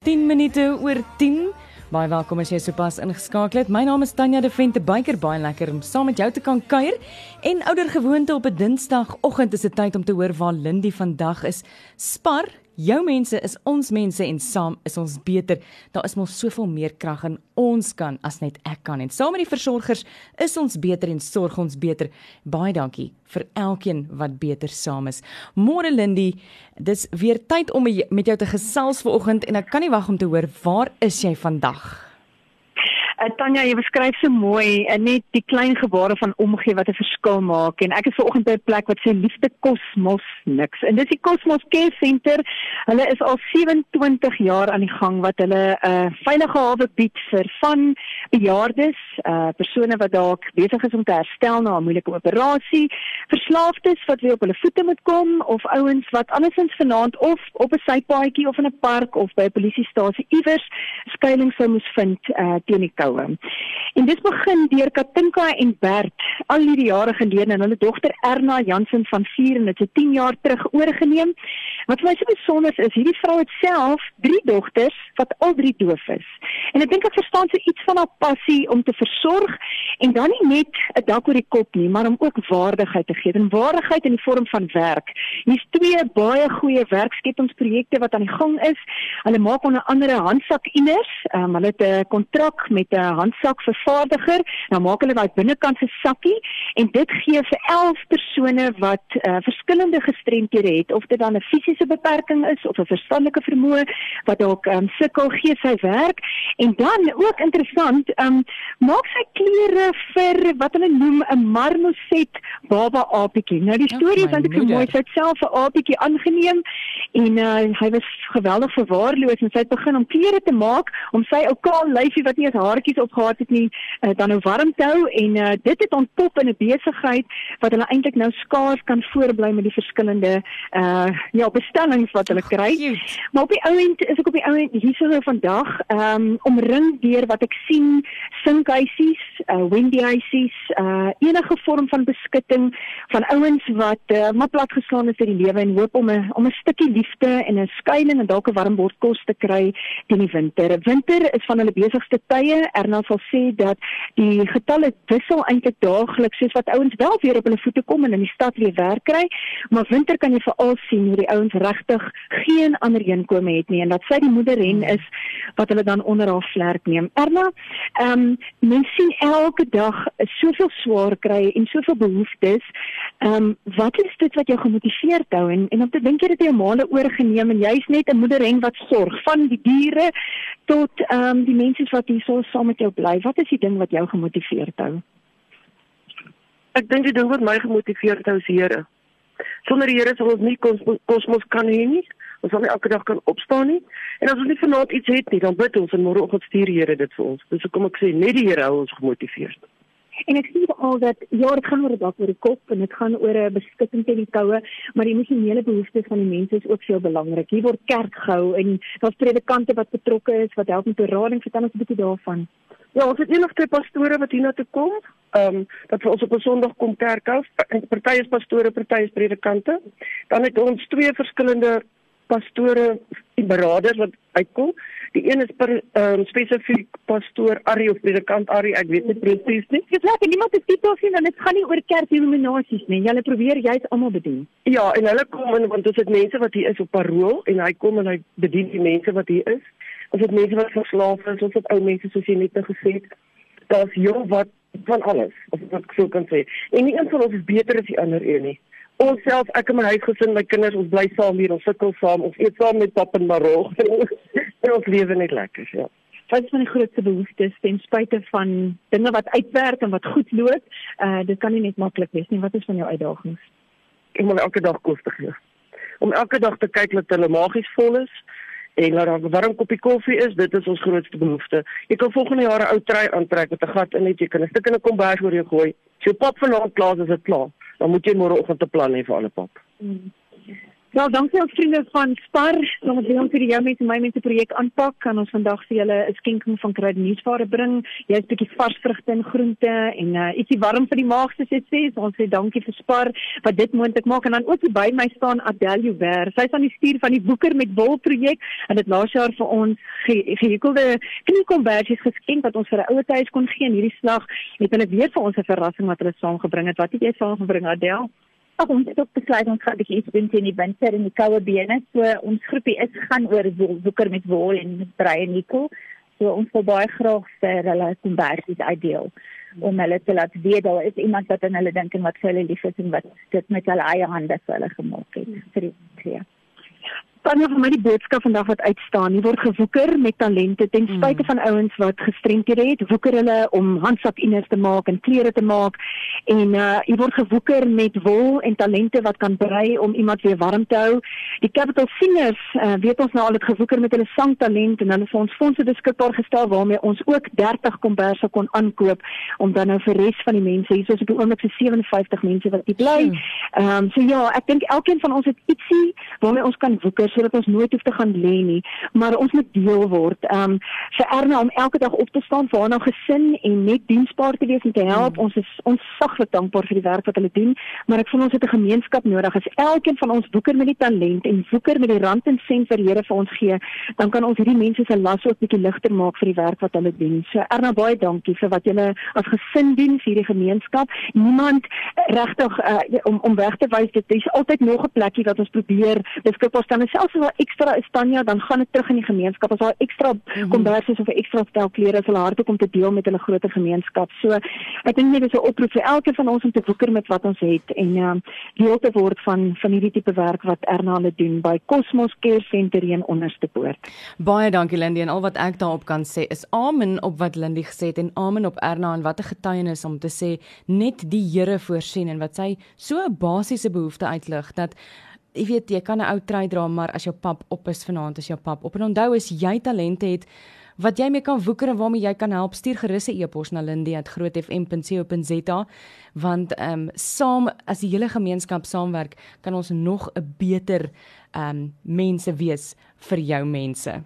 10 minute oor 10. Baie welkom as jy sopas ingeskakel het. My naam is Tanya de Vente Beyker. Baie lekker om saam met jou te kan kuier. En ouer gewoonte op 'n Dinsdagoggend is dit tyd om te hoor waar Lindy vandag is. Spar Jou mense is ons mense en saam is ons beter. Daar is mos soveel meer krag in ons kan as net ek kan en saam met die versorgers is ons beter en sorg ons beter. Baie dankie vir elkeen wat beter saam is. Môre Lindy, dis weer tyd om met jou te gesels vanoggend en ek kan nie wag om te hoor waar is jy vandag? Uh, Tanya, jy beskryf so mooi uh, net die klein gebare van omgee wat 'n verskil maak en ek is vanoggend by 'n plek wat sê liefde kosmos niks. En dis die Cosmos Care Center. Hulle is al 27 jaar aan die gang wat hulle 'n uh, veilige hawe bied vir van bejaardes, uh, persone wat dalk besig is om te herstel na 'n moeilike operasie, verslaafdes wat weer op hulle voete moet kom of ouens wat andersins vanaand of op 'n sypaadjie of in 'n park of by 'n polisiestasie iewers skuilings sou moes vind uh, teen die kou vroue. En dit begin deur Katinka en Bert al hierdie jare gelede en hulle dogter Erna Jansen van 4 en dit het 10 jaar terug oorgeneem. Wat vir my so besonder is, hierdie vrou het self 3 dogters wat al drie doof is. En ek dink ek verstaan so iets van haar passie om te versorg en dan nie net 'n dak oor die kop nie, maar om ook waardigheid te gee. En waardigheid in die vorm van werk. Hier's twee baie goeie werkskepingsprojekte wat aan die gang is. Hulle maak onder andere handsakinners. Um, hulle het 'n kontrak met 'n handsak vervaardiger. Nou maak hulle daai binnekant se sakkie en dit gee vir 11 persone wat uh, verskillende gestremthede het of dit dan 'n fisiese beperking is of 'n verstandelike vermoë wat dalk um, sukkel gee sy werk en dan ook interessant, um, maak sy klere vir wat hulle noem 'n marmoset baba apietjie. Nou die storie is eintlik so mooi, sy het self 'n apietjie aangeneem en uh, hy was geweldig verwaarloos en sy het begin om klere te maak om sy ou kaal lyfie wat nie eens haartjies netjies opgehad het nie uh, dan nou warm te hou en uh, dit het ontpop in 'n besigheid wat hulle eintlik nou skaars kan voorbly met die verskillende uh ja bestellings wat hulle kry. Maar op die ou end is ek op die ou end hierso vandag um omring deur wat ek sien sinkhuisies, uh windy huisies, uh enige vorm van beskutting van ouens wat uh, maar platgeslaan is in die lewe en hoop om 'n om 'n stukkie liefde en 'n skuilings en dalk 'n warm bord kos te kry teen die winter. Winter is van hulle besigste tye Erna sal sê dat die getalle wissel eintlik daagliks soos wat ouens wel weer op hulle voete kom en in die stad weer werk kry, maar winter kan jy veral sien hoe die ouens regtig geen ander inkome het nie en dat sy die moederren is wat hulle dan onder haar vlerk neem. Erna, ehm um, mense sien elke dag soveel swaar kry en soveel behoeftes. Ehm um, wat is dit wat jou gemotiveer hou en en om te dink jy het jy 'n maale oorgeneem en jy's net 'n moederren wat sorg van die diere tot ehm um, die mense wat hier so saam met jou bly. Wat is die ding wat jou gemotiveer hou? Ek dink die ding wat my gemotiveer hou is Here. Sonder die Here sal ons nie kosmos kan hê nie. Ons sal nie elke dag kan opstaan nie. En as ons nie vanaand iets het nie, dan bid ons en môreoggend stuur die Here dit vir ons. Dis hoekom ek sê net die Here hou ons gemotiveer. En ek sien al dat ja, dit gaan oor 'n dak oor die kop en dit gaan oor 'n beskutting teen die koue, maar die emosionele behoeftes van die mense is ook veel belangrik. Hier word kerk gehou en daar's predikante wat betrokke is wat help met berading. Vertel ons 'n bietjie daarvan. Ja, ons het een of twee pastore wat hier na toe kom. Ehm um, dat vir ons op 'n Sondag kom kerk hou. Party is pastore, party is predikante. Dan het ons twee verskillende pastore en beraders wat uitkom. Die een is per um, spesifiek pastoor Ari of predikant Ari, ek weet nie presies nie. Dit laat niemand te titel sien en dit gaan nie oor kerkdenominasies nie. Hulle probeer juist almal bedien. Ja, en hulle kom in want dit is mense wat hier is op parol en hy kom en hy bedien die mense wat hier is. Ons het mense wat verslaaf is, ons het ou mense soos jy net nou gesê het. Daar's jong wat van alles, of wat ek sou kan sê. En nie een van ons is beter as die ander een nie ons self ek en my huisgesin my kinders ons bly saam hier ons sukkel saam ons eet saam met pap en marog en ons lewe net lekker ja. Wat is van die grootste behoeftes ten spyte van dinge wat uitwerk en wat goed loop? Uh dit kan nie net maklik wees nie. Wat is van jou uitdagings? Ek moet elke dag kos te gee. Om elke dag te kyk dat hulle magies vol is en dat daar 'n warm koppie koffie is dit is ons grootste behoefte jy kan volgende jaar 'n ou trui aantrek met 'n gat in net jy kan 'n stuk in 'n kombers oor jou gooi as jou pap vanaand klaar is dit klaar dan moet jy môre oggend 'n plan hê vir alle pap. Mm. Ja, dankie aan vriende van Spar. Wil ons vir die jou mense my mense projek aanpak. Kan ons vandag vir julle 'n skenking van kruideniersware bring. Jy's 'n bietjie vars vrugte en groente en uh, ietsie warm vir die maag soos jy sê. Ons sê dankie vir Spar wat dit moontlik maak en dan ook by my staan Adelie Wer. Sy's aan die stuur van die Boeker met Wol projek en dit laas jaar vir ons gehekelde kniekombersies geskenk wat ons vir 'n ouer huis kon gee en hierdie slag het hulle weer vir ons 'n verrassing wat hulle saamgebring het. Wat het jy saamgebring Adelie? Ag ons het ook besluit ons gaan bietjie iets doen teen die winter en die koue bene. So ons groepie is gaan oor woeker met wol en brei en nikkel. So ons wil baie graag vir hulle kombersies uitdeel om hulle te laat weet daar is iemand wat aan hulle dink en wat vir hulle lief is en wat dit met hulle eie hande vir hulle gemaak het vir die twee. Tanya vir my die boodskap vandag wat uitstaan. Hier word gewoeker met talente ten mm. spyte van ouens wat gestremdhede het. Woeker hulle om handsakinners te maak en klere te maak en uh hier word gewoeker met wol en talente wat kan brei om iemand weer warm te hou. Die Capital Singers uh weet ons nou al het gewoeker met hulle sangtalent en hulle het ons fondse beskikbaar gestel waarmee ons ook 30 komberse kon aankoop om dan nou vir res van die mense hier soos op die oomblik se 57 mense wat hier bly. Ehm um, so ja, ek dink elkeen van ons het ietsie waarmee ons kan woeker sodat ons nooit hoef te gaan lê nie, maar ons moet deel word. Ehm um, vir Erna om elke dag op te staan vir haar nou gesin en net diensbaar te wees en te help. Mm. Ons is ons saglik dankbaar vir die werk wat hulle doen, maar ek voel ons het 'n gemeenskap nodig. As elkeen van ons woeker met die talent en woeker met die rand en sent vir Here vir ons gee, dan kan ons hierdie mense se las ook bietjie ligter maak vir die werk wat hulle doen. So Erna baie dankie vir wat julle as gesin doen vir die gemeenskap. Niemand regtig uh, om om weg te wys dit is altyd nog 'n plekkie wat ons probeer beskikbaar stel. Selfs as daar ekstra is Tanya, dan gaan dit terug in die gemeenskap. As daar ekstra mm -hmm. kombersies of ekstra stel klere is, hulle harte kom te deel met hulle groter gemeenskap. So ek dink net dis 'n oproep vir elkeen van ons om te woeker met wat ons het en ehm um, deel te word van van hierdie tipe werk wat Erna hulle doen by Cosmos Care Center in Onderste Poort. Baie dankie Lindy en al wat ek daarop kan sê is amen op wat Lindy gesê het en amen op Erna en wat 'n getuienis om te sê net die Here voorsien en wat sy so 'n basiese behoefte uitlig dat jy weet jy kan 'n ou trui dra maar as jou pap op is vanaand is jou pap op. En onthou as jy talente het wat jy mee kan woeker en waarmee jy kan help stuur gerus 'n e-pos na lindy@grootfm.co.za want ehm um, saam as die hele gemeenskap saamwerk kan ons nog 'n beter ehm um, mense wees vir jou mense